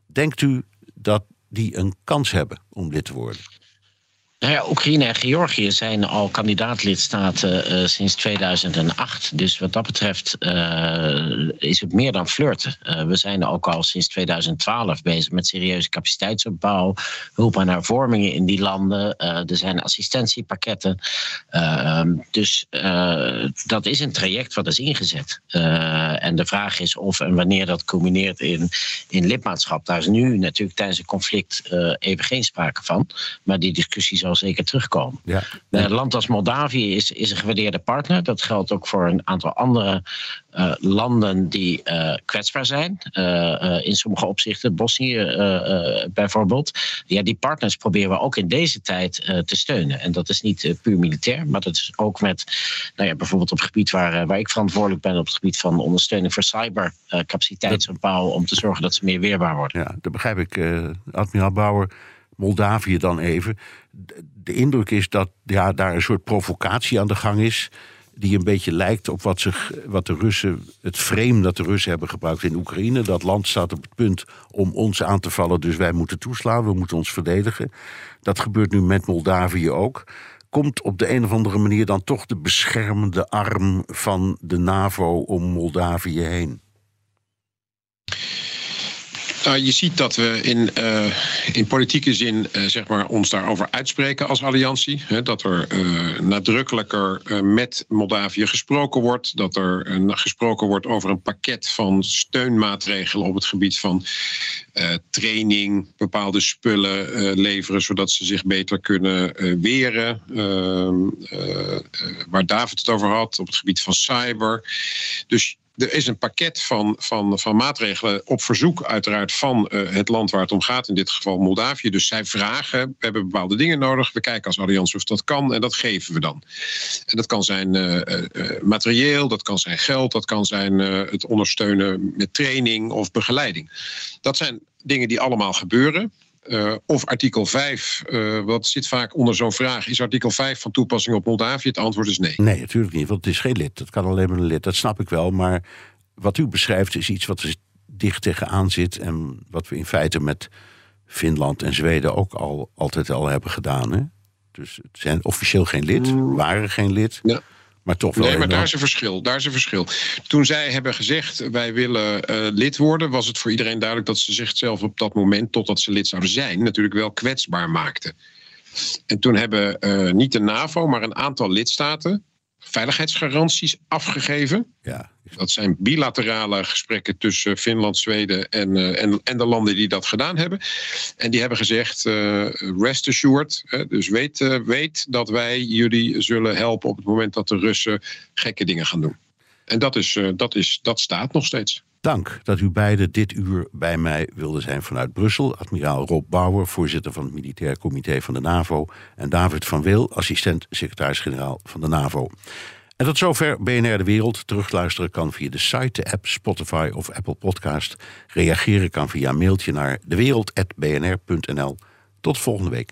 Denkt u dat die een kans hebben om lid te worden? Nou ja, Oekraïne en Georgië zijn al kandidaatlidstaten uh, sinds 2008. Dus wat dat betreft uh, is het meer dan flirten. Uh, we zijn ook al sinds 2012 bezig met serieuze capaciteitsopbouw, hulp aan hervormingen in die landen. er zijn assistentiepakketten. Ehm, dus dat is een traject wat is ingezet. en de vraag is of en wanneer dat culmineert in, in lidmaatschap. Daar is nu natuurlijk tijdens het conflict even geen sprake van. Maar die discussie zal zeker terugkomen. Ja. Een land als Moldavië is, is een gewaardeerde partner. Dat geldt ook voor een aantal andere uh, landen die uh, kwetsbaar zijn. Uh, in sommige opzichten, Bosnië bijvoorbeeld. Ja, die partners proberen we ook in deze tijd te steunen. En dat is niet puur militair, maar dat is ook met, nou ja, bijvoorbeeld op het gebied waar, waar ik verantwoordelijk ben, op het gebied van ondersteuning voor cybercapaciteitsopbouw, om te zorgen dat ze meer weerbaar worden. Ja, dat begrijp ik, admiraal Bauer. Moldavië dan even. De indruk is dat ja, daar een soort provocatie aan de gang is. die een beetje lijkt op wat, zich, wat de Russen, het frame dat de Russen hebben gebruikt in Oekraïne. Dat land staat op het punt om ons aan te vallen, dus wij moeten toeslaan, we moeten ons verdedigen. Dat gebeurt nu met Moldavië ook. Komt op de een of andere manier dan toch de beschermende arm van de NAVO om Moldavië heen? Nou, je ziet dat we in, uh, in politieke zin uh, zeg maar, ons daarover uitspreken als alliantie. Dat er uh, nadrukkelijker met Moldavië gesproken wordt. Dat er gesproken wordt over een pakket van steunmaatregelen op het gebied van training, bepaalde spullen leveren, zodat ze zich beter kunnen weren. Ehm, waar David het over had, op het gebied van cyber. Dus er is een pakket van, van, van maatregelen op verzoek uiteraard van uh, het land waar het om gaat, in dit geval Moldavië. Dus zij vragen, we hebben bepaalde dingen nodig, we kijken als alliantie of dat kan en dat geven we dan. En dat kan zijn uh, uh, materieel, dat kan zijn geld, dat kan zijn het ondersteunen met training of begeleiding. Dat zijn dingen die allemaal gebeuren. Uh, of artikel 5, uh, wat zit vaak onder zo'n vraag, is artikel 5 van toepassing op Moldavië? Het antwoord is nee. Nee, natuurlijk niet, want het is geen lid. Het kan alleen maar een lid, dat snap ik wel. Maar wat u beschrijft is iets wat er dicht tegenaan zit en wat we in feite met Finland en Zweden ook al altijd al hebben gedaan. Hè? Dus het zijn officieel geen lid, mm. waren geen lid. Ja. Maar toch wel. Nee, maar daar is een verschil. Daar is een verschil. Toen zij hebben gezegd: wij willen uh, lid worden, was het voor iedereen duidelijk dat ze zichzelf op dat moment, totdat ze lid zouden zijn, natuurlijk wel kwetsbaar maakten. En toen hebben uh, niet de NAVO, maar een aantal lidstaten veiligheidsgaranties afgegeven. Ja. Dat zijn bilaterale gesprekken tussen Finland, Zweden en, uh, en, en, de landen die dat gedaan hebben. En die hebben gezegd: uh, rest assured. Uh, dus weet, weet dat wij jullie zullen helpen op het moment dat de Russen gekke dingen gaan doen. En dat, is, dat, is, dat staat nog steeds. Dank dat u beiden dit uur bij mij wilden zijn vanuit Brussel. Admiraal Rob Bauer, voorzitter van het Militair Comité van de NAVO. En David van Wil, assistent-secretaris-generaal van de NAVO. En tot zover BNR De Wereld. Terugluisteren kan via de site, de app, Spotify of Apple Podcast. Reageren kan via mailtje naar dewereld.bnr.nl. Tot volgende week.